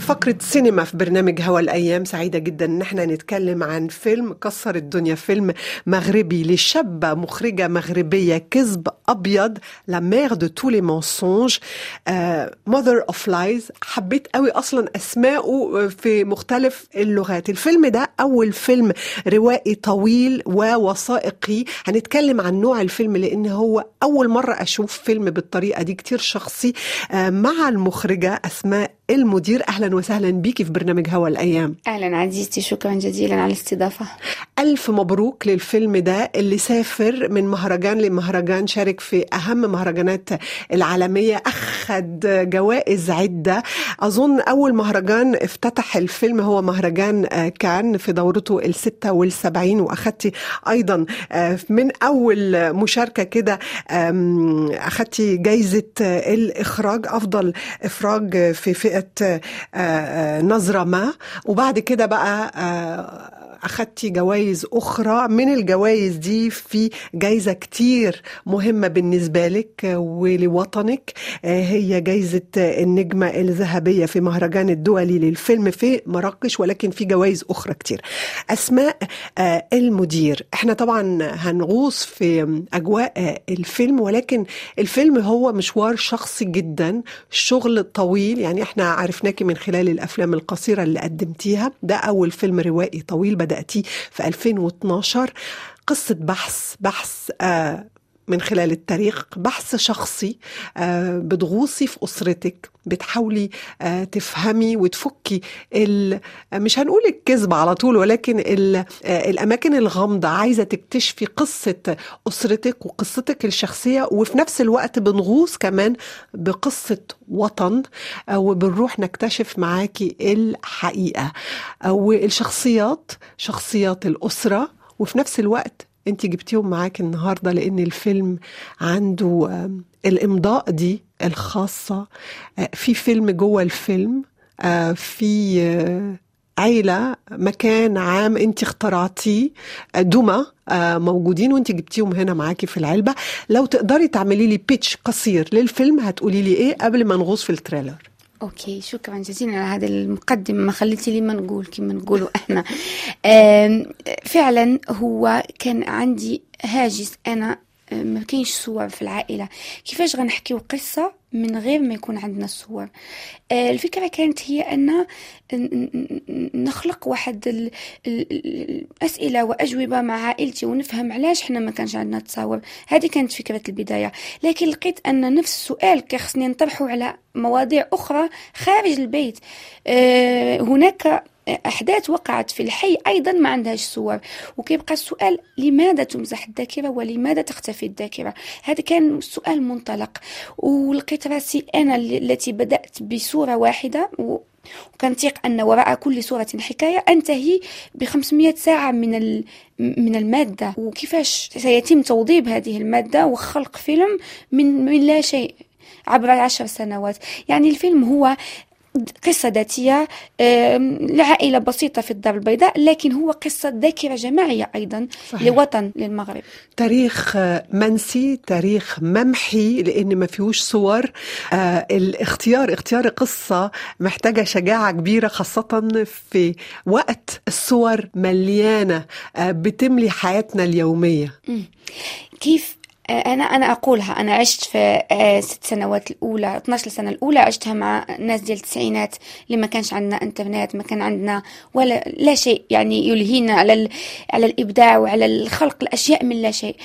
فقرة سينما في برنامج هوا الأيام. سعيدة جدا. إن إحنا نتكلم عن فيلم كسر الدنيا. فيلم مغربي لشابة مخرجة مغربية كذب أبيض la mère de tous les mensonges mother of lies حبيت قوي أصلا أسماءه في مختلف اللغات. الفيلم ده أول فيلم روائي طويل ووثائقي. هنتكلم عن نوع الفيلم لأن هو أول مرة أشوف فيلم بالطريقة دي. كتير شخصي آه، مع المخرجة أسماء المدير أهلا وسهلا بيكي في برنامج هوا الأيام. أهلا عزيزتي شكرا جزيلا على الاستضافة. ألف مبروك للفيلم ده اللي سافر من مهرجان لمهرجان شارك في أهم مهرجانات العالمية أخد جوائز عدة. أظن أول مهرجان افتتح الفيلم هو مهرجان آه، كان في دورته الستة والسبعين وأخدتي أيضا آه، من أول مشاركة كده أخدتي جايزة آه، الإخراج. أفضل إخراج في فئة نظرة ما. وبعد كده بقى آه، أخدتي جوائز أخرى من الجوائز دي في جايزة كتير مهمة بالنسبة لك ولوطنك. آه، هي جايزة النجمة الذهبية في مهرجان الدولي للفيلم في مراكش ولكن في جوائز أخرى كتير. أسماء آه، المدير. إحنا طبعا هنغوص في أجواء آه، الفيلم ولكن الفيلم هو مشوار شخصي جدا شغل طويل. يعني إحنا عرفناكي من خلال الأفلام القصيرة اللي قدمتيها. ده أول فيلم روائي طويل بدأتيه في 2012 قصة بحث بحث آه من خلال التاريخ بحث شخصي آه، بتغوصي في أسرتك بتحاولي آه، تفهمي وتفكي مش هنقول الكذب على طول ولكن آه، الأماكن الغامضة عايزة تكتشفي قصة أسرتك وقصتك الشخصية وفي نفس الوقت بنغوص كمان بقصة وطن وبنروح نكتشف معاكي الحقيقة. والشخصيات شخصيات الأسرة وفي نفس الوقت انت جبتيهم معاك النهارده لأن الفيلم عنده الإمضاء دي الخاصة. آه، في فيلم جوه الفيلم آه، في آه، عيلة مكان عام انت اخترعتيه دمى موجودين وانت جبتيهم هنا معاكي في العلبة. لو تقدري تعملي لي pitch قصير للفيلم هتقولي لي إيه قبل ما نغوص في ال trailer. okay شكرا جزيلا على هذا المقدمة ما خليتي لي ما نقول كما نقولوا إحنا. فعلا هو كان عندي هاجس. أنا ما كاينش صور في العائلة. كيفاش غنحكيو قصة؟ من غير ما يكون عندنا صور آه، الفكرة كانت هي أن نخلق واحد ال- ال- ال- الأسئلة وأجوبة مع عائلتي ونفهم علاش حنا ما كانش عندنا تصاور. هذه كانت فكرة البداية. لكن لقيت أن نفس السؤال كخصني نطرحه على مواضيع أخرى خارج البيت. آه، هناك أحداث وقعت في الحي أيضا ما عندهاش صور. وكيبقى السؤال لماذا تمزح الذاكرة ولماذا تختفي الذاكرة؟ هذا كان سؤال منطلق. ولقيت راسي أنا التي بدأت بصورة واحدة و وكنثق أن وراء كل صورة حكاية أنتهي ب 500 ساعة من من المادة. وكيفاش سيتم توظيف هذه المادة وخلق فيلم من من لا شيء عبر عشر سنوات؟ يعني الفيلم هو قصة ذاتية لعائلة بسيطة في الدار البيضاء لكن هو قصة ذاكرة جماعية أيضا صحيح. لوطن للمغرب تاريخ آه، منسي تاريخ ممحي لأن ما فيهوش صور آه، الاختيار اختيار قصه محتاجة شجاعة كبيرة خاصة في وقت الصور مليانة آه، بتملي حياتنا اليومية مم. كيف أنا أنا أقولها. أنا عشت في آه، ست سنوات الأولى 12 سنة الأولى عشتها مع ناس ديال التسعينات اللي ما كانش عندنا إنترنت ما كان عندنا ولا لا شيء يعني يلهينا على على الإبداع وعلى الخلق الأشياء من لا شيء.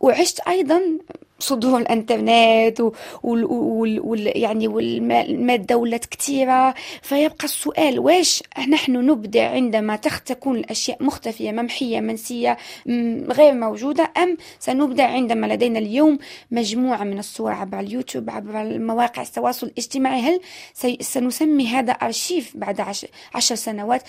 وعشت أيضا صدور الانترنت و- وال وال وال يعني والمادة ولات كثيره فيبقى السؤال واش نحن نبدع عندما تكون الأشياء مختفية ممحية منسية غير موجودة أم سنبدع عندما لدينا اليوم مجموعة من الصور عبر اليوتيوب عبر مواقع التواصل الاجتماعي؟ هل سنسمي هذا أرشيف بعد عش- عشر سنوات؟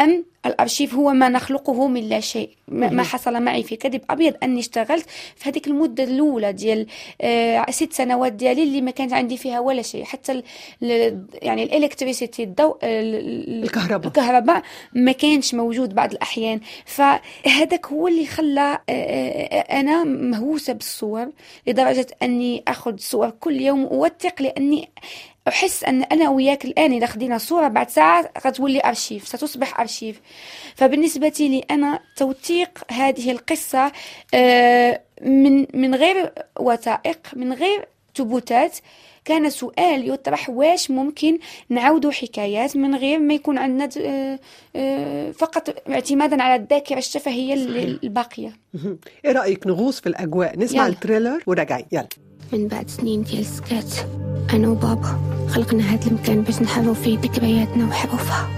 أم الأرشيف هو ما نخلقه من لا شيء ما حصل معي في كذب أبيض أني اشتغلت في هذيك المدة الأولى ديال آه ست سنوات ديالي اللي ما كانت عندي فيها ولا شيء حتى ال ال- يعني الإلكتريسيتي الضوء ال- ال- الكهرباء. الكهرباء ما كانش موجود بعض الأحيان فهذاك هو اللي خلى آه، آه، أنا مهووسة بالصور لدرجة أني أخذ صور كل يوم وأوثق لأني أحس أن أنا وياك الآن إذا خدينا صورة بعد ساعة غتولي أرشيف ستصبح أرشيف. فبالنسبة لي أنا توثيق هذه القصة آه، من من غير وثائق من غير ثبوتات. كان سؤال يطرح واش ممكن نعودوا حكايات من غير ما يكون عندنا آه، آه، فقط اعتمادا على الذاكرة الشفهية الباقية. إيه رأيك نغوص في الأجواء؟ نسمع يلا. التريلر وراجعين. يلا. من بعد سنين ديال سكات أنا وبابا خلقنا هذا المكان باش نحرروا فيه ذكرياتنا وحروفها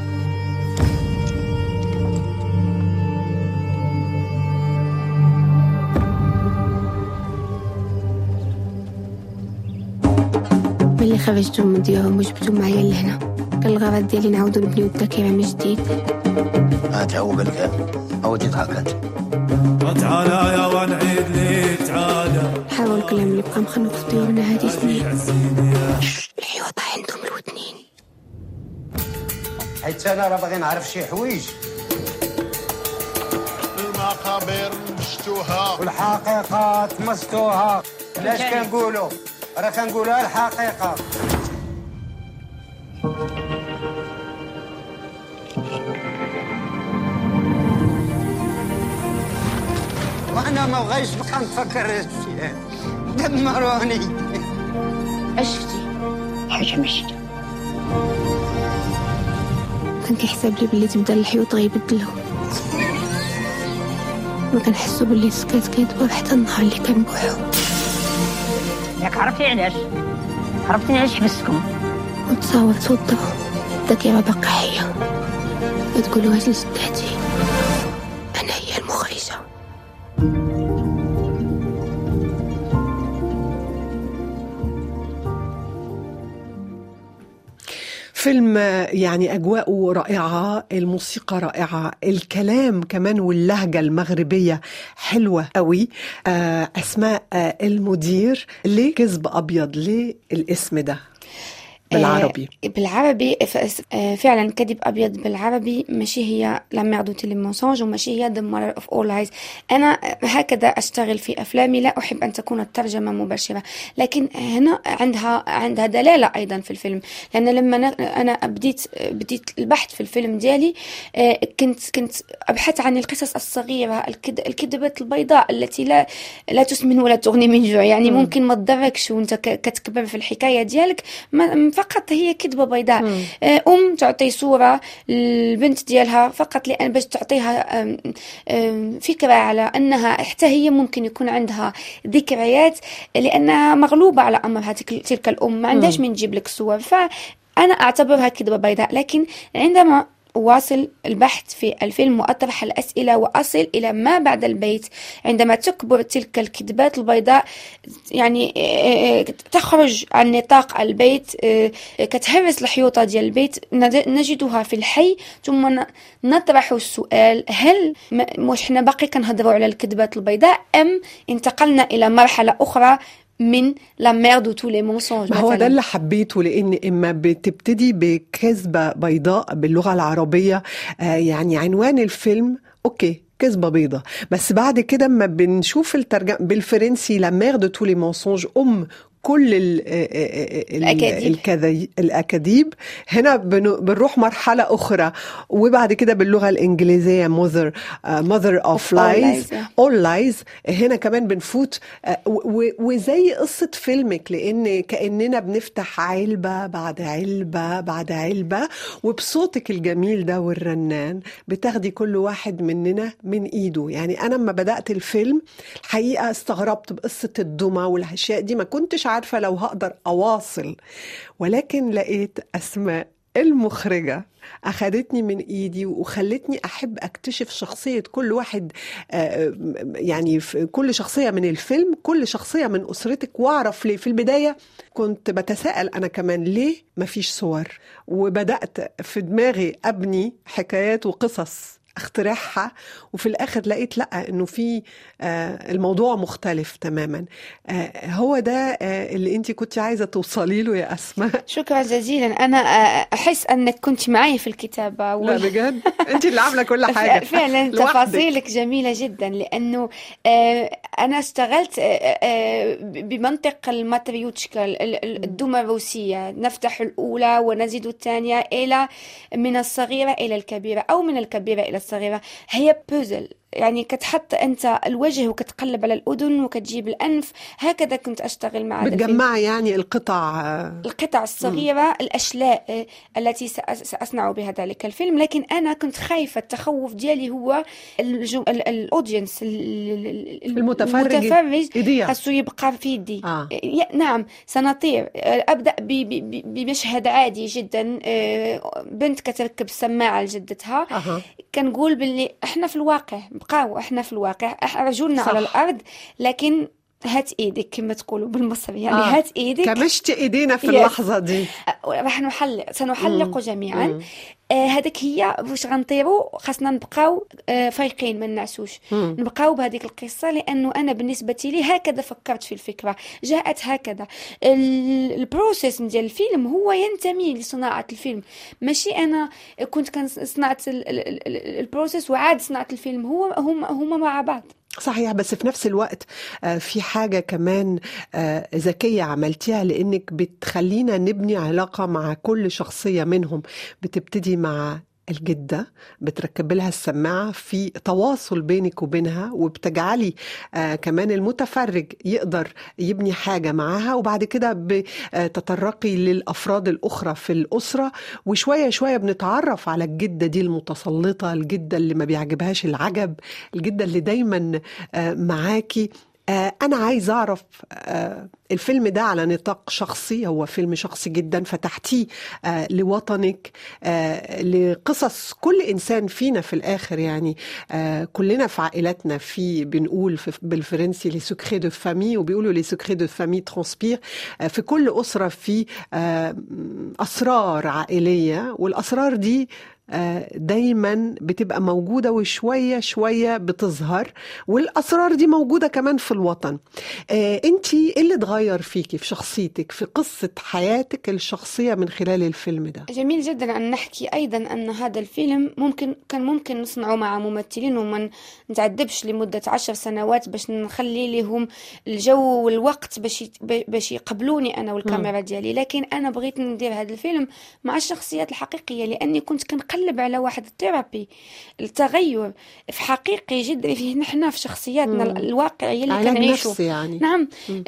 ملي خرجتو من ديارهم وجبتو معايا لهنا كان الغرض ديالي نعاودو نبنيو الذاكرة من جديد. هات هو قالك أو تضحكت تعالى يا ونعيد لي تعالى. حاول الكلام اللي بقى مخنوق في ديورنا هادي سنين. الحيوطة عندهم الودنين. حيت أنا راه باغي نعرف شي حوايج. المقابر مشتوها. والحقيقات مستوها. علاش كنقولوا؟ راه كنقولها الحقيقة. وأنا ما بغيتش نبقى نفكر فيها دمروني كان كيحسب لي بلي تبدأ الحيوط غيبدلو ما كنحسو بلي السكات كيدور حتى النهار اللي كنبوحو ياك عرفتي علاش؟ عرفتي علاش حبستكم؟ وتصاور باقا تقولوهاش لجداتي فيلم يعني أجواءه رائعة الموسيقى رائعة الكلام كمان واللهجة المغربية حلوة قوي. آه، أسماء آه، المدير ليه كذب أبيض ليه الاسم ده. بالعربي. آه بالعربي آه فعلا كذب أبيض بالعربي ماشي هي la mère de tous les mensonges وماشي هي the mother of all lies أنا هكذا أشتغل في أفلامي لا أحب أن تكون الترجمة مباشرة. لكن هنا عندها عندها دلالة أيضا في الفيلم. لأن لما أنا بديت بديت البحث في الفيلم ديالي آه كنت كنت أبحث عن القصص الصغيرة الكذبات البيضاء التي لا لا تسمن ولا تغني من جوع. يعني ممكن ما تضركش وأنت كتكبر في الحكاية ديالك. ما فقط هي كذبة بيضاء. مم. آه، أم تعطي صورة البنت ديالها فقط لأن باش تعطيها فكرة على أنها حتى هي ممكن يكون عندها ذكريات لأنها مغلوبة على أمرها تلك الأم. ما عندهاش من تجيب لك صور. فأنا أعتبرها كذبة بيضاء. لكن عندما واصل البحث في الفيلم وأطرح الأسئلة وأصل إلى ما بعد البيت. عندما تكبر تلك الكذبات البيضاء يعني آه، آه، تخرج عن نطاق البيت آه، كتهرس الحيوطة ديال البيت. نجدها في الحي. ثم نطرح السؤال هل واش حنا باقي كنهضروا على الكذبات البيضاء أم انتقلنا إلى مرحلة أخرى؟ من la mère de tous les mensonges هو ده اللي حبيته لأن إما بتبتدي بكذبة بيضاء باللغة العربية آه يعني عنوان الفيلم okay كذبة بيضة بس بعد كده اما بنشوف الترجمة بالفرنسي la mère de tous les mensonges أم كل ال الأكاديب. الأكاديب. هنا بنروح مرحلة أخرى وبعد كده باللغة الإنجليزية mother uh, mother of, of lies. all lies. هنا كمان بنفوت uh, وزي قصة فيلمك لأن كأننا بنفتح علبة بعد علبة بعد علبة وبصوتك الجميل ده والرنان بتاخدي كل واحد مننا من إيده. يعني أنا لما بدأت الفيلم الحقيقة استغربت بقصة الدمى والأشياء دي ما كنتش عارفة لو هقدر أواصل ولكن لقيت أسماء المخرجة أخدتني من إيدي وخلتني أحب أكتشف شخصية كل واحد يعني كل شخصية من الفيلم كل شخصية من أسرتك وأعرف ليه. في البداية كنت بتساءل أنا كمان ليه مفيش صور وبدأت في دماغي أبني حكايات وقصص. اخترعها وفي الآخر لقيت لأ إنه في آه، الموضوع مختلف تماما. آه، هو ده آه، اللي انت كنت عايزة توصلي له يا أسماء. شكرا جزيلا. أنا أحس أنك كنت معي في الكتابة و... لا بجد؟ انت اللي عاملة كل حاجة. فعلا تفاصيلك جميلة جدا لأنه أنا اشتغلت بمنطق الماتريوتشكا الدمى الروسية. نفتح الأولى ونزيد الثانية إلى من الصغيرة إلى الكبيرة أو من الكبيرة إلى arriva hey a puzzle. يعني كتحط أنت الوجه وكتقلب على الأذن وكتجيب الأنف هكذا كنت أشتغل مع بتجمع يعني القطع القطع الصغيرة م. الأشلاء التي سأصنع بها ذلك الفيلم. لكن أنا كنت خايفة التخوف ديالي هو الاودينس المتفرج المتفرج خاصو يبقى في يدي. آه. نعم سنطير أبدأ بمشهد عادي جدا آه، بنت كتركب السماعة لجدتها. أه. كنقول باللي إحنا في الواقع نبقاو إحنا في الواقع رجولنا على الأرض لكن هات إيدك كما تقولوا بالمصري يعني آه. هات إيدك كمشت إيدينا في اللحظة دي راح نحلق سنحلق مم. جميعا مم. آه هذاك هي واش غنطيروا خاصنا نبقاو آه فايقين ما نعسوش نبقاو بهذيك القصة لأنه أنا بالنسبة لي هكذا فكرت في الفكرة. جاءت هكذا. ال process ديال الفيلم هو ينتمي لصناعة الفيلم. ماشي أنا كنت صنعت ال process وعاد صنعت الفيلم هو هما هما مع بعض. صحيح بس في نفس الوقت آه، في حاجة كمان آه، ذكية عملتيها لأنك بتخلينا نبني علاقة مع كل شخصية منهم بتبتدي مع الجدة بتركب لها السماعة في تواصل بينك وبينها وبتجعلي آه كمان المتفرج يقدر يبني حاجة معاها وبعد كده بتترقي للأفراد الأخرى في الأسرة. وشوية شوية بنتعرف على الجدة دي المتسلطة الجدة اللي ما بيعجبهاش العجب الجدة اللي دايما آه معاكي. آه، أنا عايز أعرف آه، الفيلم ده على نطاق شخصي هو فيلم شخصي جدا فتحتيه آه، لوطنك لقصص كل إنسان فينا في الآخر يعني. كلنا في عائلاتنا في بنقول بالفرنسي les secrets de famille وبيقولوا les secrets de famille transpirent في كل أسرة في أسرار عائلية والأسرار دي دايما بتبقى موجودة وشوية شوية بتظهر والأسرار دي موجودة كمان في الوطن. انت إيه اللي اتغير؟ فيكي في شخصيتك في قصة حياتك الشخصية من خلال الفيلم ده. جميل جدا أن نحكي أيضا أن هذا الفيلم ممكن كان ممكن نصنعه مع ممثلين وما نتعذبش لمدة عشر سنوات باش نخلي لهم الجو والوقت باش باش يقبلوني أنا والكاميرا ديالي. لكن أنا بغيت ندير هذا الفيلم مع الشخصيات الحقيقية لأني كنت كنقلب نقلب على واحد ال therapy التغير في حقيقي جدا. فيه نحن في شخصياتنا مم. الواقعية اللي كنعيشوا يعني. نعم. مم.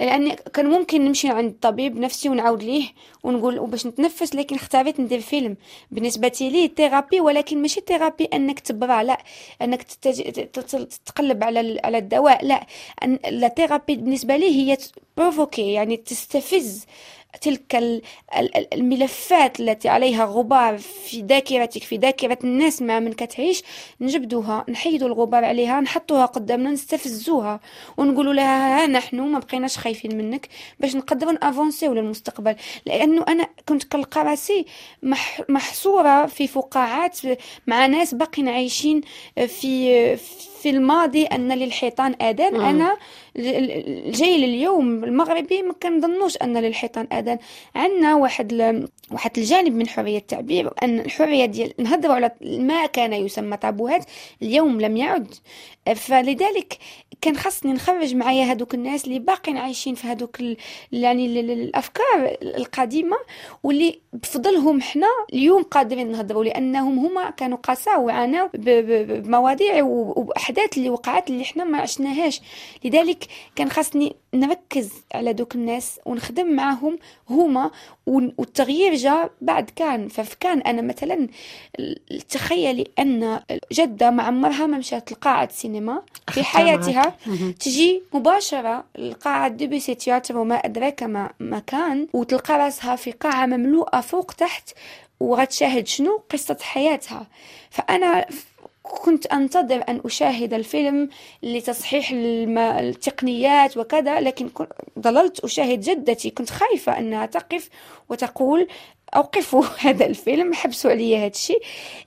كان ممكن نمشي عند طبيب نفسي ونعاود ليه ونقول باش نتنفس لكن اختاريت ندير فيلم. بالنسبة لي therapy ولكن ماشي therapy أنك تبرع لا. أنك تتقلب على على الدواء لا. ال therapy بالنسبة لي هي provoquer يعني تستفز. تلك الملفات التي عليها غبار في ذاكرتك في ذاكرة الناس مع من كتعيش نجبدوها نحيدوا الغبار عليها نحطوها قدامنا نستفزوها ونقولوا لها ها نحن ما بقيناش خايفين منك باش نقدروا نأفونسيو للمستقبل. لأنه أنا كنت كنلقى راسي محصورة في فقاعات مع ناس باقين عايشين في في الماضي أن للحيطان اذان أنا الجيل اليوم المغربي ما كنظنوش أن للحيطان اذان عندنا واحد. واحد الجانب من حرية التعبير أن الحرية ديال نهضروا على ما كان يسمى طابوهات اليوم لم يعد. فلذلك كان خاصني نخرج معايا هذوك الناس اللي باقين عايشين في هذوك يعني الأفكار القديمة واللي بفضلهم حنا اليوم قادرين نهضروا لأنهم هما كانوا قاساو وعاناو بمواضيع وأحداث اللي وقعت اللي حنا ما عشناهاش. لذلك كان خاصني نركز على دوك الناس ونخدم معاهم هما والتغيير جاء بعد كان فكان أنا مثلا تخيلي أن جدة مع عمرها ما مشات لقاعة سينما في حياتها. تجي مباشرة لقاعة DBC theatre وما ادراك ما مكان وتلقى راسها في قاعة مملوءة فوق تحت وغتشاهد شنو قصة حياتها. فأنا كنت أنتظر أن أشاهد الفيلم لتصحيح التقنيات وكذا لكن ظللت أشاهد جدتي. كنت خايفة أنها تقف وتقول أوقفوا هذا الفيلم حبسوا علي هذا الشيء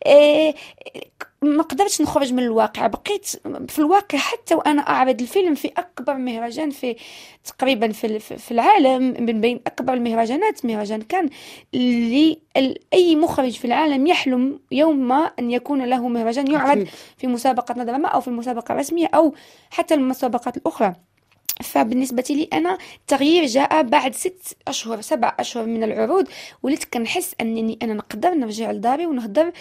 إيه ما قدرتش نخرج من الواقع. بقيت في الواقع حتى وأنا أعرض الفيلم في أكبر مهرجان في تقريبا في في العالم من بين أكبر المهرجانات مهرجان كان أي مخرج في العالم يحلم يوم ما أن يكون له مهرجان يعرض في مسابقة نظره أو في المسابقه الرسميه أو حتى المسابقات الأخرى. فبالنسبة لي أنا التغيير جاء بعد ست أشهر سبع أشهر من العروض وليت كنحس أنني أنا نقدر نرجع لداري ونهضر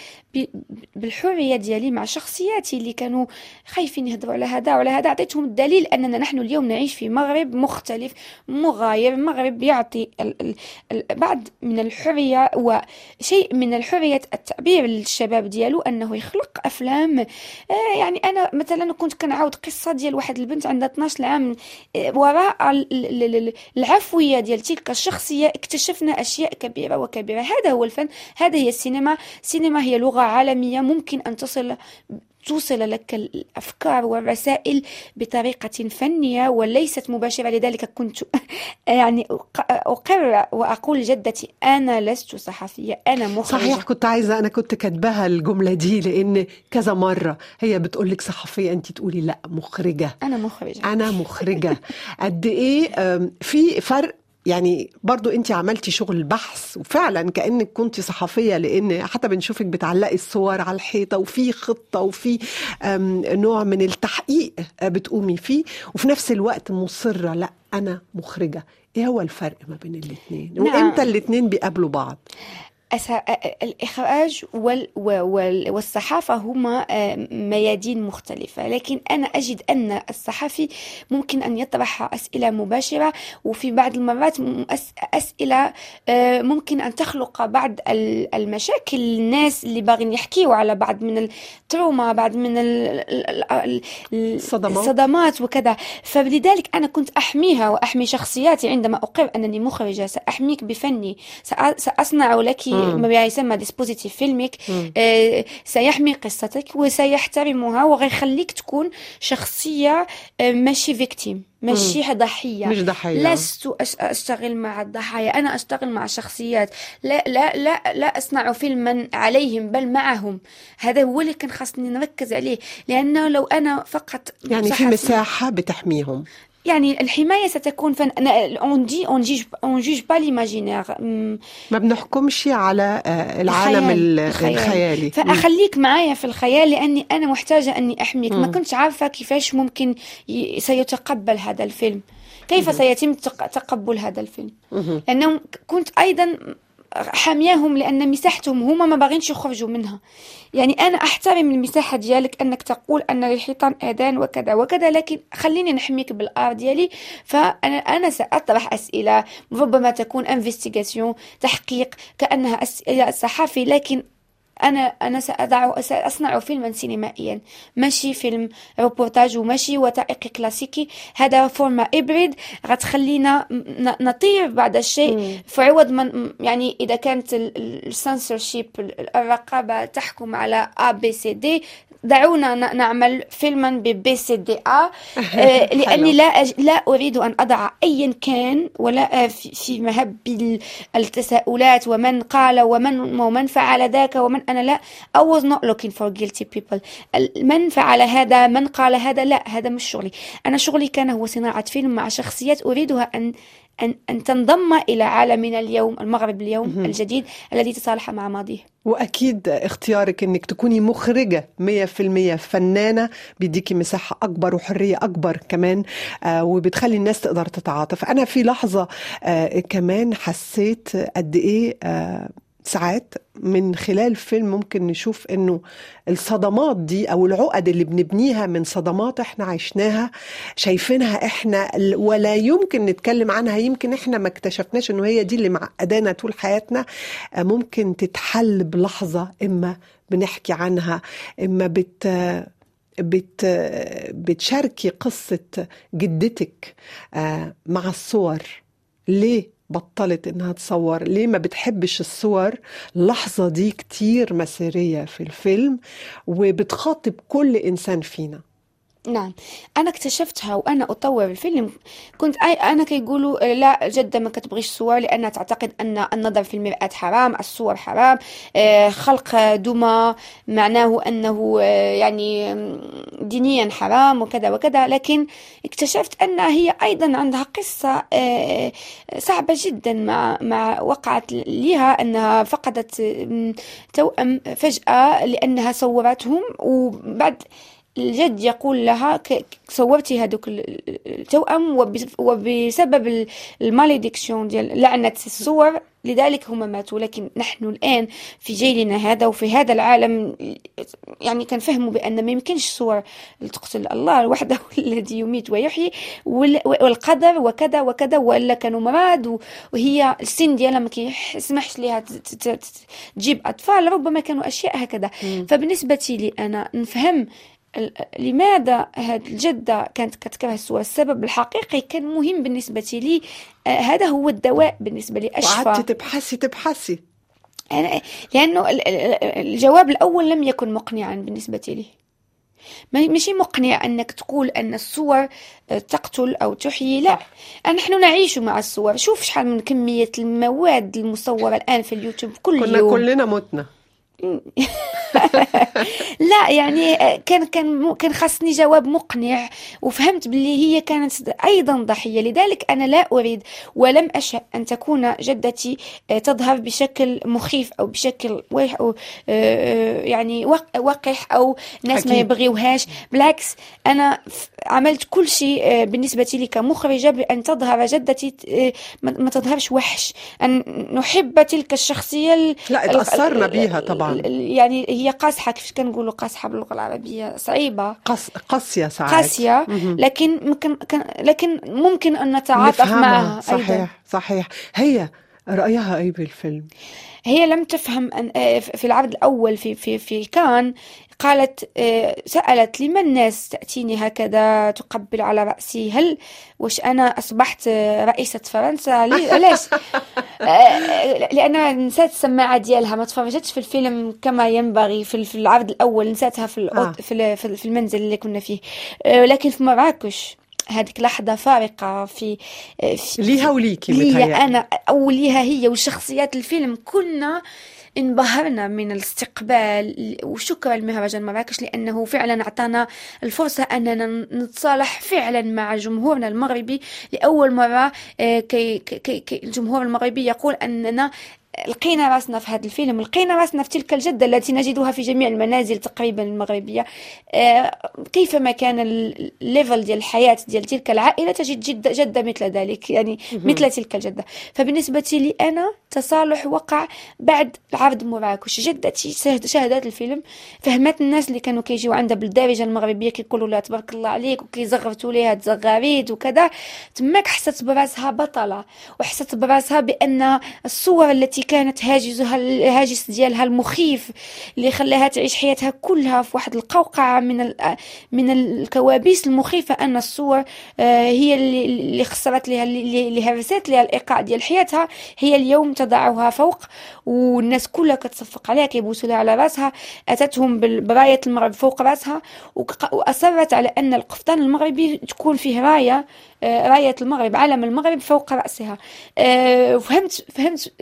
بالحرية ديالي مع شخصياتي اللي كانوا خايفين يهضروا على هذا وعلى هذا. أعطيتهم الدليل أننا نحن اليوم نعيش في مغرب مختلف مغاير مغرب يعطي بعض من الحرية وشيء من الحرية التعبير للشباب ديالو أنه يخلق أفلام. آه يعني أنا مثلا كنت كنعاود قصة ديال واحد البنت عندها 12 عام وراء العفوية ديال تلك الشخصية اكتشفنا أشياء كبيرة وكبيرة. هذا هو الفن هذا هي السينما. السينما هي لغة عالمية ممكن أن تصل توصل لك الأفكار والرسائل بطريقة فنية وليست مباشرة. لذلك كنت يعني أقر وأقول جدتي أنا لست صحفية أنا مخرجة. صحيح كنت عايزة أنا كنت كاتباها الجملة دي لأن كذا مرة هي بتقول لك صحفية أنت تقولي لا مخرجة. أنا مخرجة. أنا مخرجة. قد إيه في فرق يعني برضو انت عملتي شغل بحث وفعلا كأنك كنت صحفية لأن حتى بنشوفك بتعلقي الصور على الحيطة وفي خطة وفي نوع من التحقيق بتقومي فيه. وفي نفس الوقت مصرة لا أنا مخرجة. إيه هو الفرق ما بين الاثنين نعم. وإمتى الاثنين بيقابلوا بعض؟ الإخراج وال والصحافة هما ميادين مختلفة. لكن أنا أجد أن الصحفي ممكن أن يطرح أسئلة مباشرة وفي بعض المرات أسئلة ممكن أن تخلق بعض المشاكل. الناس اللي باغين يحكيوا على بعض من التروما بعض من الصدمات, الصدمات وكذا. فلذلك أنا كنت أحميها وأحمي شخصياتي عندما أقر أنني مخرجة. سأحميك بفني. سأصنع لك ما يسمى dispositif فيلمك آه سيحمي قصتك وسيحترمها وغيخليك تكون شخصية آه ماشي victime ماشي ضحية. مش ضحية. لست أشتغل مع الضحايا أنا أشتغل مع شخصيات. لا لا لا لا أصنع فيلما عليهم بل معهم. هذا هو اللي كان خاصني نركز عليه. لأنه لو أنا فقط يعني في مساحة بتحميهم. يعني الحماية ستكون فن on dit on juge on juge pas l'imaginaire ما بنحكمش على العالم الخيال. الخيالي. فأخليك معايا في الخيال لأني أنا محتاجة أني أحميك. م. ما كنتش عارفة كيفاش ممكن ي... سيتقبل هذا الفيلم. كيف. سيتم تقبل هذا الفيلم؟ لأنه كنت أيضا حامياهم لأن مساحتهم هما ما باغينش يخرجوا منها. يعني أنا أحترم المساحة ديالك أنك تقول أن للحيطان آذان وكذا وكذا لكن خليني نحميك بال art ديالي. فأنا أنا سأطرح أسئلة ربما تكون investigation تحقيق كأنها أسئلة صحفي لكن أنا أنا سأضع سأصنع فيلما سينمائيا. ماشي فيلم روبورتاج وماشي وثائقي كلاسيكي. هذا format hybride. غتخلينا نطير بعد الشيء في عوض من يعني إذا كانت السنسورشيب الرقابة تحكم على A B C D. دعونا نعمل فيلما ب B C D A لأني لا أج... لا أريد أن أضع أيا كان ولا في مهب التساؤلات ومن قال ومن ومن فعل ذاك ومن أنا لا. I was not looking for guilty people. من فعل هذا؟ من قال هذا؟ لا هذا مش شغلي. أنا شغلي كان هو صناعة فيلم مع شخصيات أريدها ان أن, أن تنضم إلى عالمنا اليوم المغرب اليوم الجديد الذي تصالح مع ماضيه. وأكيد اختيارك أنك تكوني مخرجة 100% فنانة بيديكي مساحة أكبر وحرية أكبر كمان آه وبتخلي الناس تقدر تتعاطف. أنا في لحظة آه كمان حسيت قد إيه آه ساعات من خلال فيلم ممكن نشوف إنه الصدمات دي أو العقد اللي بنبنيها من صدمات إحنا عشناها شايفينها إحنا ولا يمكن نتكلم عنها يمكن إحنا ما اكتشفناش إنه هي دي اللي معقدانا طول حياتنا. ممكن تتحل بلحظة إما بنحكي عنها إما بت بت بتشاركي قصة جدتك مع الصور. ليه؟ بطلت إنها تصور. ليه ما بتحبش الصور؟ اللحظة دي كتير مسيرية في الفيلم وبتخاطب كل إنسان فينا. نعم. أنا اكتشفتها وأنا أطور الفيلم. كنت أي أنا كيقولوا لا جده ما كتبغيش الصور لأنها تعتقد أن النظر في المرآة حرام الصور حرام خلق دمى معناه أنه يعني دينيا حرام وكذا وكذا. لكن اكتشفت أن هي أيضا عندها قصة صعبة جدا مع مع وقعت لها أنها فقدت توأم فجأة لأنها صورتهم. وبعد الجد يقول لها صورتي هذوك التوأم وبسبب الماليديكسيون ديال لعنة الصور لذلك هم ماتوا. لكن نحن الآن في جيلنا هذا وفي هذا العالم يعني كنفهموا بأن ما يمكنش صور تقتل الله وحده الذي يميت ويحيي والقدر وكذا وكذا ولا كانوا مراد وهي السن ديالها ما كيسمحش لها تجيب أطفال ربما كانوا أشياء هكذا. فبالنسبة لي أنا نفهم لماذا هذه الجدة كانت كتكره الصور السبب الحقيقي كان مهم بالنسبة لي. آه، هذا هو الدواء بالنسبة لي أشفى وقعدت تبحثي. تبحثي لأنه الجواب الأول لم يكن مقنعا بالنسبة لي. ماشي مقنع أنك تقول أن الصور آه، تقتل أو تحيي لا. نحن نعيش مع الصور شوف شحال من كمية المواد المصورة الآن في اليوتيوب كل كنا يوم. كلنا متنا. لا يعني كان كان كان خاصني جواب مقنع وفهمت باللي هي كانت أيضا ضحية. لذلك أنا لا أريد ولم أشأ أن تكون جدتي تظهر بشكل مخيف أو بشكل ويح أو يعني وقح أو ناس ما يبغيوهاش. بالعكس أنا عملت كل شيء بالنسبة لي كمخرجة بأن تظهر جدتي ما تظهرش وحش. أن نحب تلك الشخصية لا تأثرنا بها طبعا. يعني هي قاصحة كيف كنقولوا قاصحة باللغة العربية؟ صعيبة. قص... قاسية ساعات. قاسية لكن ممكن لكن ممكن أن نتعاطف معها صحيح أيضا. صحيح. هي رأيها أي بالفيلم؟ هي لم تفهم أن آه، في العرض الأول في في في كان قالت آه، سألت لما الناس تأتيني هكذا تقبل على رأسي؟ هل وش أنا أصبحت رئيسة فرنسا؟ ليش؟ آه، لأن نسيت السماعة ديالها ما تفرجتش في الفيلم كما ينبغي في العرض الأول نسيتها في في المنزل اللي كنا فيه. لكن في مراكش هذيك لحظة فارقة في, في ليها وليكي ليها أنا أو ليها هي وشخصيات الفيلم. كنا انبهرنا من الاستقبال وشكرا لمهرجان مراكش لأنه فعلا أعطانا الفرصة أننا نتصالح فعلا مع جمهورنا المغربي لأول مرة آه، كي, كي, كي الجمهور المغربي يقول أننا لقينا راسنا في هذا الفيلم لقينا راسنا في تلك الجدة التي نجدها في جميع المنازل تقريبا المغربية. آه، كيفما كان ال level ديال الحياة ديال تلك العائلة تجد جدة, جدة مثل ذلك يعني مثل تلك الجدة. فبالنسبة لي أنا تصالح وقع بعد عرض مراكش جدتي شاهدت الفيلم؟ فهمت الناس اللي كانوا كيجيو عندها بالدارجة المغربية كيقولوا لها تبارك الله عليك وكيزغرتوا ليها تزغريت وكذا. تماك حست براسها بطلة وحست براسها بأن الصور التي كانت هاجسها الهاجس ديالها المخيف اللي خلاها تعيش حياتها كلها في واحد القوقعة من من الكوابيس المخيفة أن الصور آه، هي اللي خسرت لها اللي هرست لها الإيقاع ديال حياتها. هي اليوم تضعها فوق والناس كلها كتصفق عليها كيبوسوا لها على راسها. أتتهم براية المغرب فوق راسها وأصرت على أن القفطان المغربي تكون فيه راية آه، راية المغرب علم المغرب فوق رأسها. آه، فهمت فهمت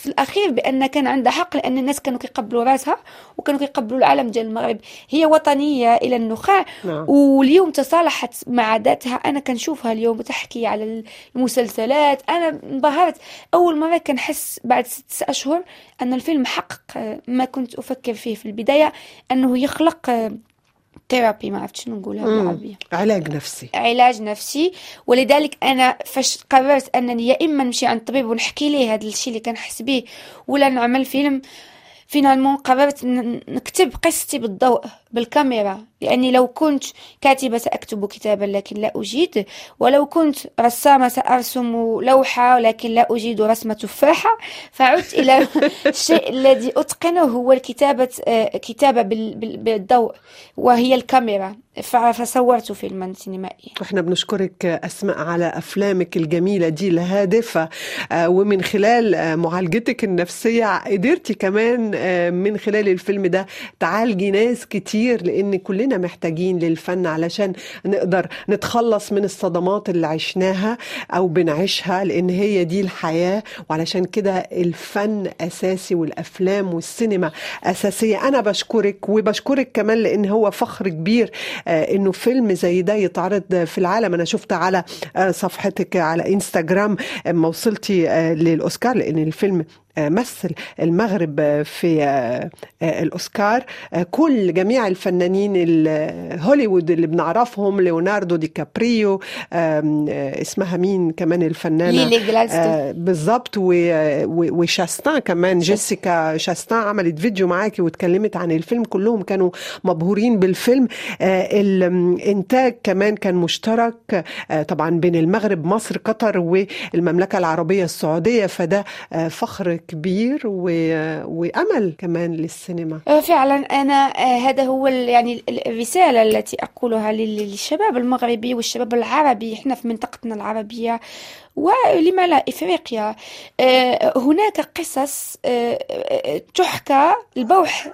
في الأخير بأن كان عندها حق لأن الناس كانوا كيقبلوا راسها وكانوا كيقبلوا العلم ديال المغرب. هي وطنية إلى النخاع نعم. واليوم تصالحت مع ذاتها. أنا كنشوفها اليوم تحكي على المسلسلات. أنا انبهرت. أول مرة كنحس بعد ست أشهر أن الفيلم حقق ما كنت أفكر فيه في البداية أنه يخلق ثيرابي ما عرفت شنو نقولها بالعربية. علاج نفسي. علاج نفسي. ولذلك أنا فاش قررت أنني يا إما نمشي عند طبيب ونحكي ليه هذا الشيء اللي كنحس به ولا نعمل فيلم. فينالمون قررت نكتب قصتي بالضوء. بالكاميرا لأني لو كنت كاتبة سأكتب كتابا لكن لا أجيد ولو كنت رسامة سأرسم لوحة لكن لا أجيد رسم تفاحة فعدت إلى الشيء الذي أتقنه هو الكتابة آه، كتابة بالضوء وهي الكاميرا. فصورت فيلما سينمائيا. إحنا بنشكرك أسماء على أفلامك الجميلة دي الهادفة آه، ومن خلال آه، معالجتك النفسية قدرتي كمان من خلال الفيلم ده تعالجي ناس كتير لأن كلنا كلنا محتاجين للفن علشان نقدر نتخلص من الصدمات اللي عشناها أو بنعيشها لأن هي دي الحياة وعلشان كده الفن أساسي والأفلام والسينما أساسية. أنا بشكرك وبشكرك كمان لأن هو فخر كبير آه، إنه فيلم زي ده يتعرض في العالم. أنا شفت على آه، صفحتك على انستغرام ما وصلتي آه، للأوسكار لأن الفيلم مثل المغرب في الأوسكار. كل جميع الفنانين هوليوود اللي بنعرفهم ليوناردو دي كابريو اسمها مين كمان الفنانة؟ ليلي بالظبط وشاستان كمان جيسيكا شاستان عملت فيديو معاكي واتكلمت عن الفيلم. كلهم كانوا مبهورين بالفيلم. الإنتاج كمان كان مشترك طبعا بين المغرب مصر قطر والمملكة العربية السعودية. فده فخر كبير وأمل كمان للسينما. فعلا أنا هذا هو يعني الرسالة التي أقولها للشباب المغربي والشباب العربي إحنا في منطقتنا العربية ولما لا إفريقيا. هناك قصص تحكى البوح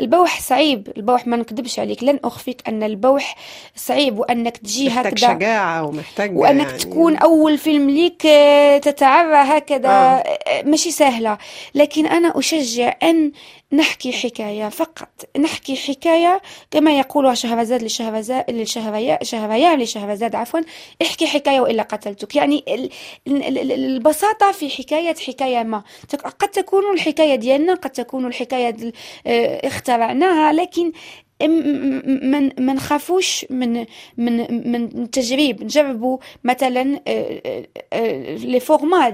البوح صعيب البوح ما نكذبش عليك لن أخفيك أن البوح صعيب وأنك تجي محتاج هكذا شجاعة ومحتاج وأنك يعني تكون أول فيلم ليك تتعرى هكذا آه. ماشي سهلة لكن أنا أشجع أن نحكي حكاية فقط. نحكي حكاية كما يقول شهرزاد لشهرزاد شهريار لشهرزاد عفوا. احكي حكاية وإلا قتلتك. يعني ال- ال- ال- البساطة في حكاية حكاية ما. قد تكون الحكاية ديالنا قد تكون الحكاية دل- آه، اخترعناها لكن من ما نخافوش من من من التجريب نجربوا مثلا آه، آه، آه، لي فورما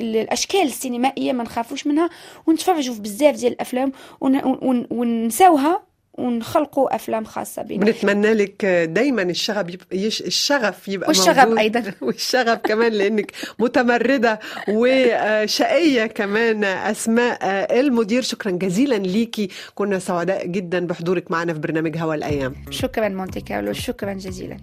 الأشكال السينمائية ما نخافوش منها. ونتفرجوا في بزاف ديال الأفلام ون- ون- ونساوها ونخلقوا أفلام خاصة بنا. بنتمنى لك دايما الشغف يبقى يش الشغف يبقى والشغف موجود أيضاً. والشغف كمان لأنك متمردة وشقية كمان أسماء المدير. شكرا جزيلا ليكي كنا سعداء جدا بحضورك معنا في برنامج هوا الأيام. شكرا مونتي كارلو شكرا جزيلا.